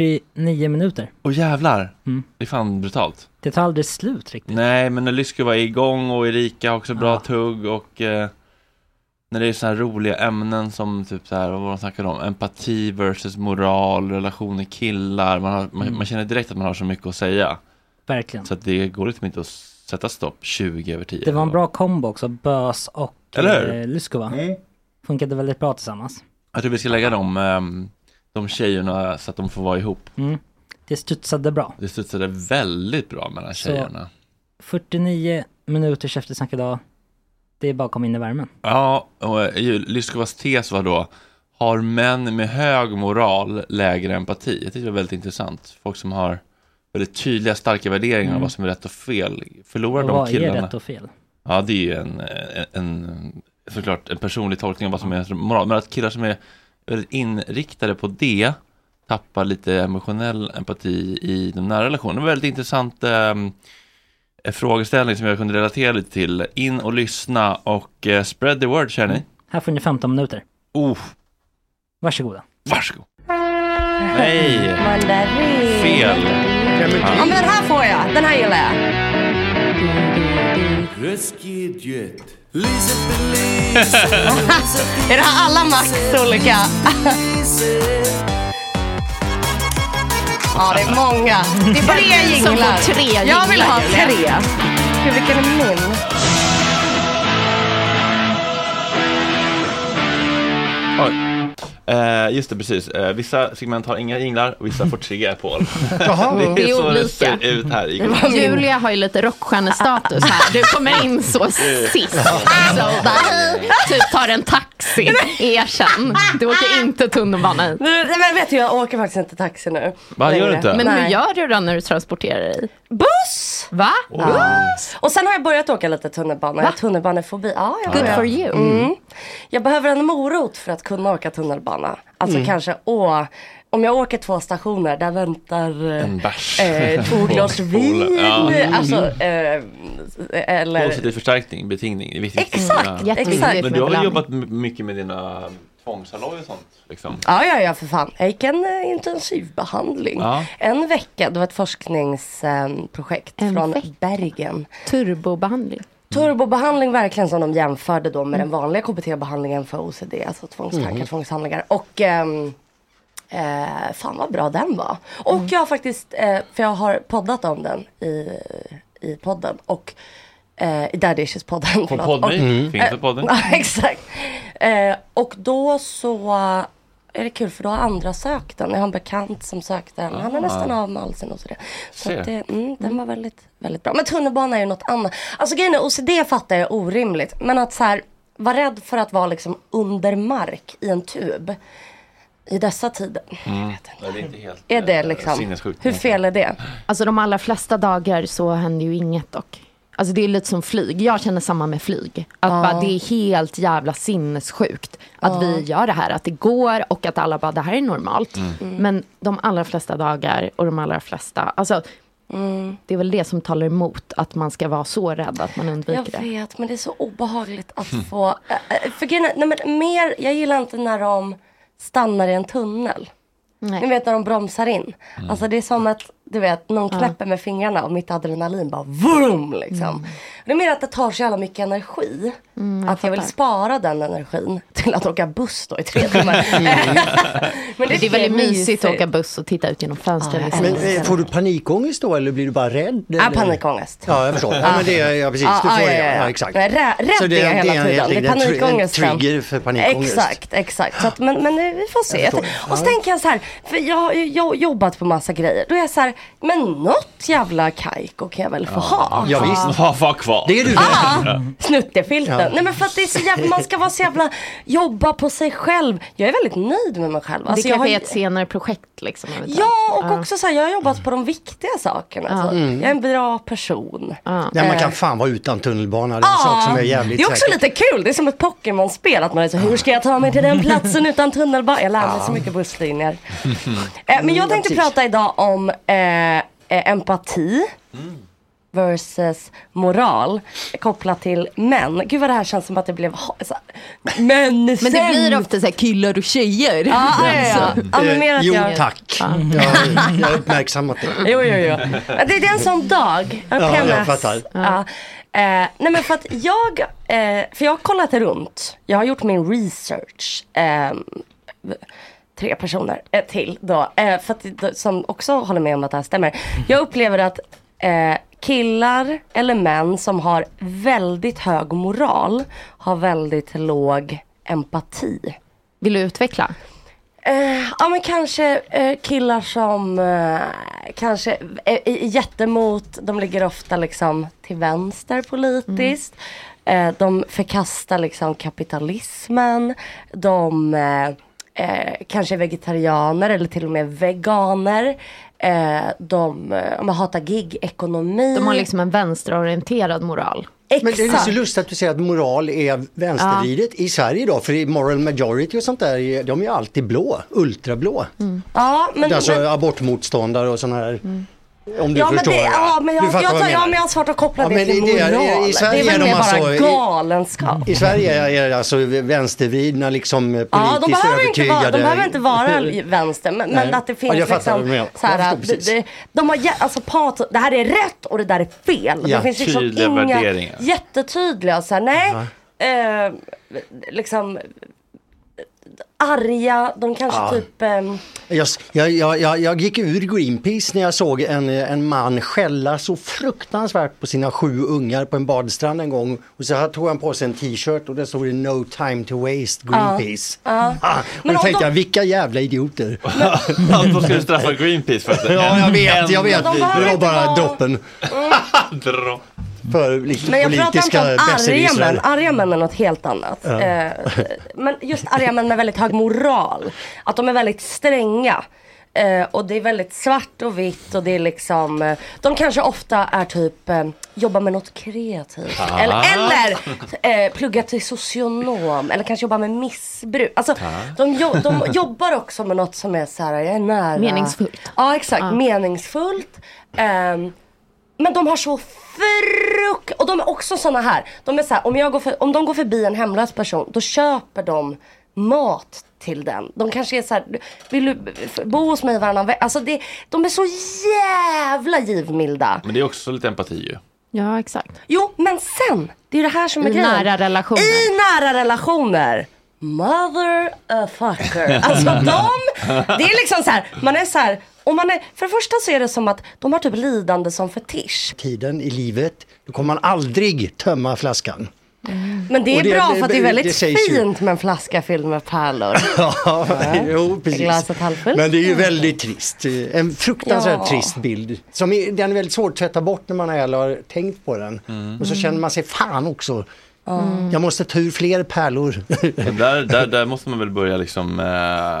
49 minuter. Och jävlar, Mm. det är fan brutalt. Det tar aldrig slut riktigt. Nej, men när Lysko var igång och Erika har också bra Ja. tugg och eh, när det är så här roliga ämnen som typ så här, vad var de snackade om? Empati versus moral, relationer killar. Man, har, man, Mm. man känner direkt att man har så mycket att säga. Verkligen. Så att det går liksom inte att sätta stopp 20 över 10. Det var en bra kombo också. Bös och Eller hur? eh, Lyskova. Funkade väldigt bra tillsammans. Jag tror vi ska lägga dem, ehm, de tjejerna så att de får vara ihop. Mm. Det studsade bra. Det studsade väldigt bra mellan Så- tjejerna. 49 minuters eftersnack idag. Det är bara att komma in i värmen. Ja, och eh, Lyskovas tes var då har män med hög moral lägre empati? Jag tycker det var väldigt intressant. Folk som har väldigt tydliga, starka värderingar av vad som är rätt och fel. Förlorar Och de vad är killarna? rätt och fel? Ja, det är ju en, en, en, såklart en personlig tolkning av vad som är moral. Men att killar som är väldigt inriktade på det tappar lite emotionell empati i de nära relationerna. Det var väldigt intressant um, frågeställning som jag kunde relatera lite till. In och lyssna och eh, spread the word, känner ni? Här får ni 15 minuter. Oh, Varsågoda. varsågod. Nej, Mandarin. fel. Ja men den här får jag, den här gillar jag. Är det här alla Max olika? ja det är många. Det är tre som jinglar. tre Jag vill ha tre. Gud vilken är min? Eh, just det, precis. Eh, vissa segment har inga jinglar och vissa får tre, Paul. Jaha. det Det är så det ser ut här. i Julia har ju lite rockstjärnestatus här. Du kommer in så sist. Så bara, typ tar en taxi. Erkänn. Du åker inte tunnelbana hit. Nej, men vet du, jag åker faktiskt inte taxi nu. Va, gör du inte? Men hur Nej. gör du då när du transporterar dig? Buss! Va? Buss! Och sen har jag börjat åka lite tunnelbana. Jag har tunnelbanefobi. Ja, jag Good börjar. for you. Mm. Jag behöver en morot för att kunna åka tunnelbana. Alltså Mm. kanske, åh, om jag åker två stationer, där väntar eh, En bärs. eh, två glas vin. Ja. Alltså, eh, eller... Positiv förstärkning, betingning, det är viktigt. Exakt, Ja. Exakt. Men du har väl jobbat mycket med dina tvångshalloy och sånt? Liksom. Ja, ja, ja, för fan. Jag gick en eh, intensivbehandling. Ja. En vecka, det var ett forskningsprojekt En från vecka? Bergen. Turbobehandling. Turbobehandling verkligen som de jämförde då med den vanliga KBT-behandlingen för OCD, alltså tvångstankar, tvångshandlingar. Och ehm, eh, fan vad bra den var. Och jag har faktiskt, eh, för jag har poddat om den i, i podden. Och eh, i Daddy Issues-podden. På. Podme, Och- finns det podden? Ja, exakt. Eh, och då så är det kul för då har andra sökt den. Jag har en bekant som sökte den. Han är nästan av med all sin OCD. Så att det, mm, den var väldigt, väldigt bra. Men tunnelbana är ju något annat. Alltså grejen är, OCD fattar jag är orimligt. Men att så här, vara rädd för att vara liksom under mark i en tub. I dessa tider. Nej, det är inte helt Är det eh, liksom, sinnessjukt. hur fel är det? Alltså de allra flesta dagar så händer ju inget dock. Alltså det är lite som flyg. Jag känner samma med flyg. Att bara, det är helt jävla sinnessjukt att vi gör det här. Att det går och att alla bara, det här är normalt. Men de allra flesta dagar och de allra flesta, alltså det är väl det som talar emot att man ska vara så rädd att man undviker Jag det. vet, men det är så obehagligt att få... Äh, äh, för grejen nej, men mer, jag gillar inte när de stannar i en tunnel. Nej. Ni vet när de bromsar in. Alltså det är som att, du vet, någon knäpper med fingrarna och mitt adrenalin bara vroom liksom. Det är mer att det tar så jävla mycket energi. att jag vill fattar. spara den energin till att åka buss då i tre timmar. men Det är tycker jag väldigt mysigt att åka buss och titta ut genom fönstret. Ja. Men eh, får du panikångest då eller blir du bara rädd? Ja, eller? panikångest. Ja, jag förstår. Ja, men det är, ja, precis. Du Ja, får ja, det. ja, Ja, ja. exakt. Nej, rä- rädd Så det är jag hela det tiden. egentligen Det är tr- en trigger för panikångest. Exakt, exakt. Så att, men, men vi får se. Och så tänker jag så här, för jag har ju jobbat på massa grejer. Då är jag så här, men något jävla kajko kan jag väl få ha? Ja, visst. Vad var kvar? Det är du Ah, snuttefilten. Nej men för att det är så jävla, man ska vara så jävla, jobba på sig själv. Jag är väldigt nöjd med mig själv. Alltså, det jag kanske har- är ett senare projekt liksom. eventuellt. Ja, och också så här, jag har jobbat på de viktiga sakerna. Så Jag är en bra person. Nej, man kan fan vara utan tunnelbana. Det är en sak som är jävligt det är också säker. lite kul, det är som ett Pokémon-spel. Att man är så, hur ska jag ta mig till den platsen utan tunnelbana? Jag lär mig så mycket busslinjer. eh, men jag tänkte prata idag om eh, eh, empati. Versus moral kopplat till män. Gud vad det här känns som att det blev så, män Men det blir ofta så här killar och tjejer. Ja, ja, ja. ja men mer Eh, att jo, jag... tack. Jag, jag har uppmärksammat det. Jo, jo, jo. Det, det är en sån dag. Ja, jag fattar. Ja. Eh, nej men för att jag, eh, för jag har kollat runt. Jag har gjort min research. Eh, tre personer eh, till då. Eh, för att, som också håller med om att det här stämmer. Jag upplever att eh, killar eller män som har väldigt hög moral har väldigt låg empati. Vill du utveckla? Eh, ja men kanske eh, killar som eh, kanske är, är jättemot, de ligger ofta liksom till vänster politiskt. Eh, de förkastar liksom kapitalismen. De eh, eh, kanske är vegetarianer eller till och med veganer. Eh, de, eh, de hatar gig-ekonomi. De har liksom en vänsterorienterad moral. Men det är så lustigt att du säger att moral är vänstervridet i Sverige då, för i moral majority och sånt där, de är ju alltid blå, ultrablå. Ja, men, alltså men, abortmotståndare och sådana här. Om du ja, men förstår. det, ja, men jag, Du fattar jag, vad jag, jag ja, menar. men jag har svårt att koppla Ja, det men till det- moral. i Sverige det är väl mer bara alltså- i- galenskap. I Sverige är det alltså vänstervridna liksom politiskt Ja, de behöver, inte vara, övertygade. de behöver inte vara vänster, men, men att det Ja, finns jag fattar liksom så här, de, de, de har, alltså pat, det här är rätt och det där är fel. Ja, det finns liksom inga jättetydliga, så här, nej, eh, liksom arga, de kanske Ja. typ, ehm, Jag, jag, jag, jag, jag gick ur Greenpeace när jag såg en, en man skälla så fruktansvärt på sina sju ungar på en badstrand en gång. Och så här tog han på sig en t-shirt och det stod det No time to waste Greenpeace. Ah, och Men då tänkte de- jag, vilka jävla idioter. Ja, då ska du straffa Greenpeace för att Ja, jag vet, jag vet. de Det var bara vara- droppen Dra. För liksom Men jag pratar politiska inte om arga män. besserwissrar. Arga män är något helt annat. Eh, men just arga män med väldigt hög moral. Att de är väldigt stränga. Eh, och det är väldigt svart och vitt och det är liksom eh, De kanske ofta är typ eh, Jobbar med något kreativt. Ah. Eller, eller eh, plugga till socionom. Eller kanske jobba med missbruk. Alltså de, jo, de jobbar också med något som är så här, jag är nära. Meningsfullt. Ja exakt, meningsfullt. Men de har så fruk... Och de är också såna här. De är så här, om, jag går för, om de går förbi en hemlös person, då köper de mat till den. De kanske är så här, vill du bo hos mig varannan vecka? Alltså det, de är så jävla givmilda. Men det är också lite empati ju. Ja, exakt. Jo, men sen, det är det här som är I grejen. nära relationer. I nära relationer. Motherfucker. Alltså de, det är liksom så här, man är så här, och man är, för det första så är det som att de har typ lidande som fetisch. Tiden i livet, då kommer man aldrig tömma flaskan. Men det är det- bra det- för att det är det väldigt ju. fint med en flaska fylld med pärlor. Ja, jo precis. Men det är ju väldigt trist. En fruktansvärt Ja. trist bild. Som är, den är väldigt svår att tvätta bort när man väl har tänkt på den. Och så känner man sig fan också. Jag måste ta ur fler pärlor. Där, där, där måste man väl börja liksom eh,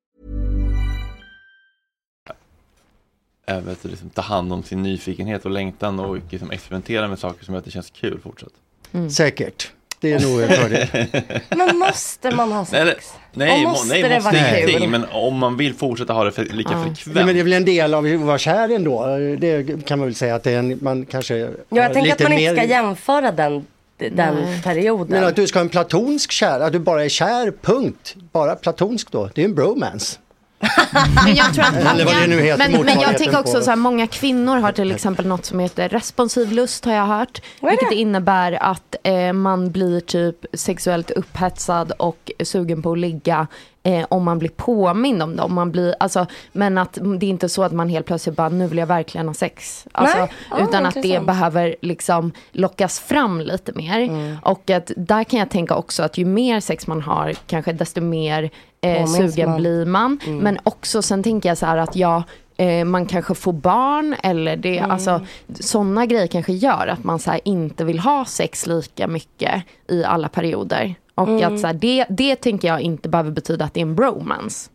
Vet du, liksom, ta hand om sin nyfikenhet och längtan och liksom, experimentera med saker som gör att det känns kul fortsatt. Säkert. Det är nog en fördel. Men måste man ha sex? eller- nej, måste nej, det måste vara ingenting, kul? men om man vill fortsätta ha det för, lika frekvent. Nej, men det är väl en del av att vara kär ändå. Det kan man väl säga att det är en, man kanske Ja, jag tänker att man inte mer- ska jämföra den, den perioden. Men att du ska ha en platonsk kär, att du bara är kär, punkt. Bara platonsk då, det är en bromance. Men jag tror att Eller vad det nu heter, men, men jag tänker också så här, många kvinnor har till exempel något som heter responsiv lust har jag hört. Vilket det? innebär att eh, man blir typ sexuellt upphetsad och sugen på att ligga eh, om man blir påmind om det. Om man blir, alltså, men att det är inte så att man helt plötsligt bara, nu vill jag verkligen ha sex. Alltså, Nej. Ja, utan att det behöver liksom lockas fram lite mer. Mm. Och att där kan jag tänka också att ju mer sex man har, kanske desto mer eh, sugen man. blir man. Mm. Men också sen tänker jag så här att jag eh, man kanske får barn eller det, Mm. alltså sådana grejer kanske gör att man så här, inte vill ha sex lika mycket i alla perioder. Och Mm. att så här, det, det tänker jag inte behöver betyda att det är en bromance.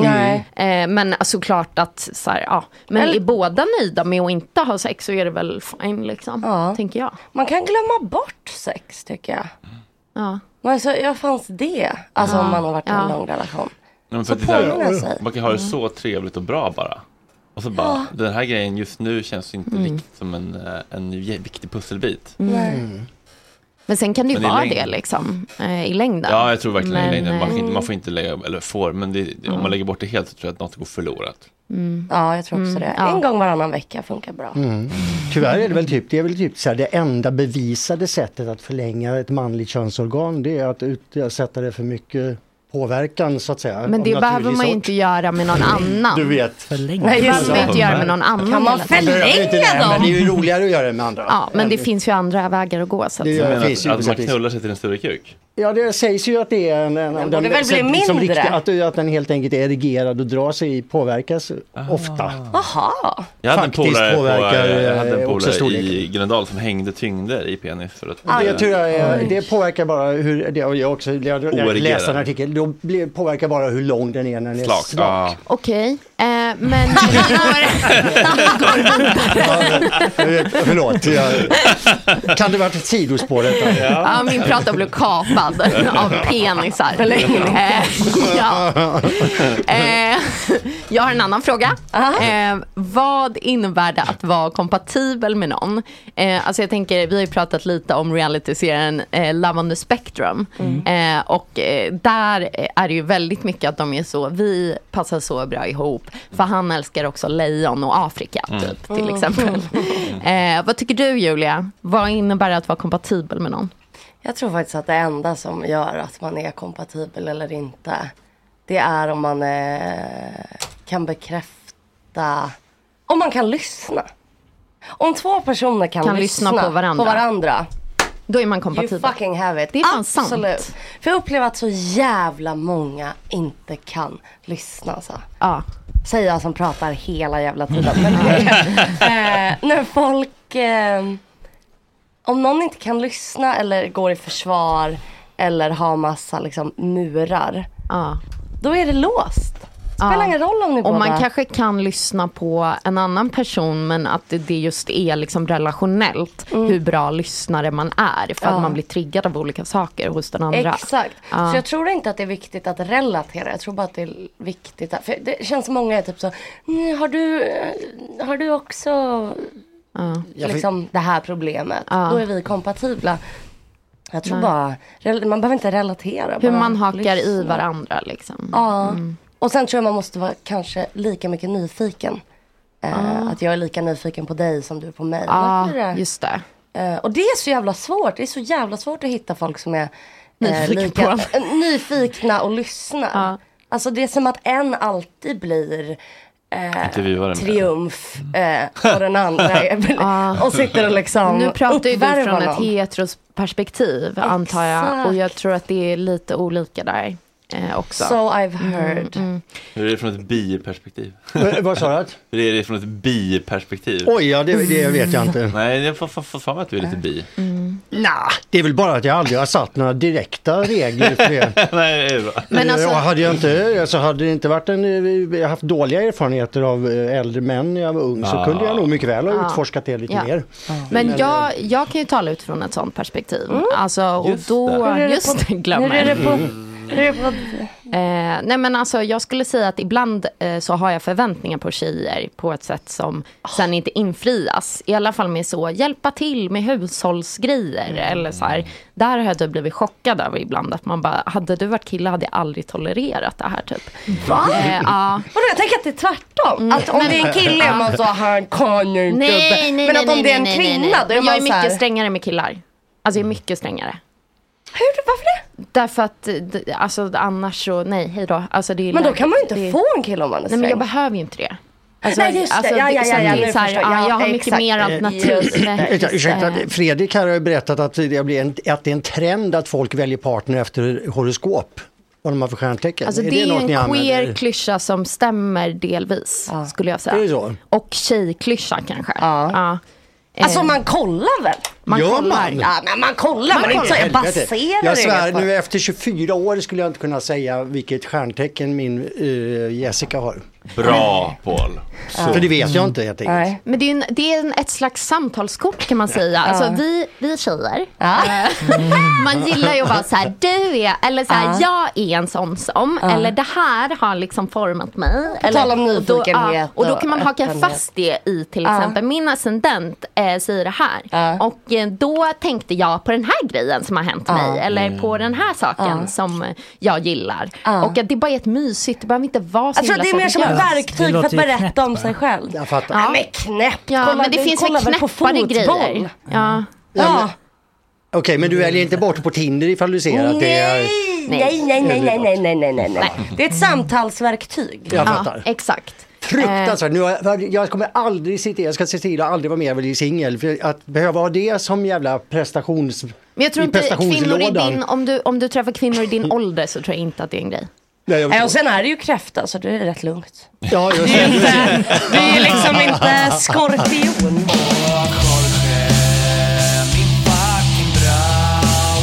Nej. Eh, men såklart att så här, ja, men Eller- är båda nöjda med att inte ha sex så är det väl fine liksom, Ja. tänker jag. Man kan glömma bort sex tycker jag. Ja. Men så, ja, fanns det? Alltså Ja. om man har varit i en Ja. lång relation. Men Så för här, sig. man kan ha det så trevligt och bra bara. Och så bara, Ja. den här grejen just nu känns inte Mm. riktigt som en, eh, en viktig pusselbit. Mm. Men sen kan det ju vara längden- det liksom, eh, i längden. Ja, jag tror verkligen Men, i längden. Man, får eh, inte, man får inte lägga, eller får, men det, om Ja. man lägger bort det helt så tror jag att något går förlorat. Mm. Ja, jag tror också Mm, det. ja. En gång varannan vecka funkar bra. Mm. Tyvärr är det väl typ, det är väl typ så här, det enda bevisade sättet att förlänga ett manligt könsorgan det är att utsätta det för mycket påverkan så att säga. Men det behöver man ju inte göra med någon annan. Du vet. Förlänga. Nej, det behöver man det. inte göra med någon annan. Kan man det, Förlänga Men det är ju dem? roligare att göra det med andra. Ja, men det finns ju andra vägar att gå. Så att Det ju att, att man knullar sig till en större kuk. Ja, det sägs ju att det är en... en Den borde väl bli liksom mindre? riktig- att, att den helt enkelt är erigerad och drar sig, påverkas ofta. Jaha. Jag hade en Faktiskt polare, på, påverkar, jag hade en eh, polare i Gröndal som hängde tyngder i penis. För att, Ah, Det, tror jag är, det påverkar bara hur, det, och jag också, jag, jag läste en artikel, då blir, påverkar bara hur lång den är när den är slak. slak. Ja. Okej, eh, men förlåt, jag, kan det varit ett sidospår detta? ja, min prata blev kapad av penisar. Eh, ja. eh, jag har en annan fråga. Eh, vad innebär det att vara kompatibel med någon? Eh, alltså jag tänker, vi har ju pratat lite om realityserien eh, Love on the Spectrum. Eh, och där är det ju väldigt mycket att de är så, vi passar så bra ihop. För han älskar också lejon och Afrika typ, till exempel. Eh, vad tycker du Julia? Vad innebär det att vara kompatibel med någon? Jag tror faktiskt att det enda som gör att man är kompatibel eller inte. Det är om man eh, kan bekräfta. Om man kan lyssna. Om två personer kan, Kan lyssna på varandra. på varandra. Då är man You kompatibel. fucking have it. Det är fan Absolut. sant. För jag upplever att så jävla många inte kan lyssna. Alltså. Ja. Säger jag som pratar hela jävla tiden. Men, eh, när folk... Eh, om någon inte kan lyssna eller går i försvar eller har massa liksom, murar. Ja. Då är det låst. Spelar Ja. ingen roll om ni Och båda... man kanske kan lyssna på en annan person men att det- just är liksom relationellt hur bra lyssnare man är. För Mm. Ja. att man blir triggad av olika saker hos den andra. Exakt. Så jag tror inte att det är viktigt att relatera. Jag tror bara att det är viktigt. Att, för det känns som många är typ så. "Mm, Har du, eh, har du också Ja. liksom, det här problemet? Ja. Då är vi kompatibla. Jag tror Nej. bara, man behöver inte relatera. Hur man hakar i lyssna. varandra liksom. Ja. Och sen tror jag man måste vara kanske lika mycket nyfiken. Eh, Att jag är lika nyfiken på dig som du är på mig. Ja, just det. Eh, och det är så jävla svårt. Det är så jävla svårt att hitta folk som är eh, Nyfiken lika, nyfikna och lyssnar. Alltså det är som att en alltid blir eh, triumf eh, och den andra är, och sitter och liksom Nu pratar ju du från ett heterosperspektiv antar jag. Och jag tror att det är lite olika där eh, också. So I've heard. Hur är det från ett biperspektiv? Vad sa du? Hur är det från ett biperspektiv? Oj, ja, det, det vet jag inte. Nej, jag får för mig att du är lite bi. Nah, det är väl bara att jag aldrig har satt några direkta regler för det. Nej, det. Men alltså- jag hade jag inte, alltså hade det inte varit en, jag har haft dåliga erfarenheter av eh, äldre män när jag var ung så Ah. kunde jag nog mycket väl ha Ja. utforskat det lite Ja. mer. Men jag, jag kan ju tala utifrån ett sånt perspektiv. Alltså, och Just då, det. Just det, glömmer. Är det på, hur är det på Eh, nej men alltså jag skulle säga att ibland eh, så har jag förväntningar på tjejer på ett sätt som sen inte infrias. I alla fall med så, hjälpa till med hushållsgrejer eller så här. Där har jag typ blivit chockad över ibland att man bara, hade du varit kille hade jag aldrig tolererat det här typ. Va? Eh, ja. Vadå, jag tänker att det är tvärtom. Att om det är en kille är man så, han kan ju inte. Nej, nej, Men nej, att om nej, det är en kvinna då är Jag man är så mycket här. strängare med killar. Alltså jag är mycket strängare. Hur, varför det? Därför att, eh, alltså annars så, nej, hej då. Alltså, det är Men då kan man ju inte det är- få en kille om man är Nej men sträng. jag behöver ju inte det. Alltså, Nej, just det. alltså, Ja, ja, så ja, ja, är nu så här, jag. ja, jag Ja, har mycket exakt. mer Eh, alternativ. Ursäkta, eh, Fredrik här har ju berättat att det, blir en, att det är en trend att folk väljer partner efter horoskop. Vad de har för stjärntecken. Alltså det är ju en använder? queer klyscha som stämmer delvis, skulle jag säga. Är? Och tjejklyscha kanske. Ja. Alltså Eh, man kollar väl? man Gör kollar. man? Ja men man kollar, Man man, är inte så jag baserar Jag svär, nu efter 24 år skulle jag inte kunna säga vilket stjärntecken min eh, Jessica har. Bra Paul. För det vet jag inte helt enkelt. Nej. Men det är, en, det är en, ett slags samtalskort kan man säga. Alltså vi, vi tjejer, eh, man gillar ju att vara så här, du är, eller så här, jag är en sån som, eller det här har liksom format mig. Eller, tal om och då, nyfikenhet och då kan man och haka fast det i till exempel, min ascendent eh, säger det här. Och eh, då tänkte jag på den här grejen som har hänt mig, eller på den här saken som jag gillar. Och att det bara är ett mysigt, det behöver inte vara så Jag ett seriöst. Verkg verktyg för att berätta om sig själv. Jag fattar. Ja, men knäppt. Ja, Kolla, men det du finns väl väl knäppare fotboll? grejer. Ja. Ja. Okej, men du väljer inte bort på Tinder ifall du ser att det är... Nej, nej, nej, nej, nej, nej, nej, nej, nej. Det är ett samtalsverktyg. Jag ja, fattar. exakt. Fruktansvärt. Nu, har jag- jag kommer aldrig sitta, jag ska se till att aldrig vara mer bli singel. För att behöva ha det som jävla prestations... Men jag tror inte kvinnor i din, om du, om du träffar kvinnor i din ålder så tror jag inte att det är en grej. Nej, jag och sen är det ju kräfta så det är rätt lugnt. Ja, just Det är inte, det är liksom inte skorpion. Min fucking brau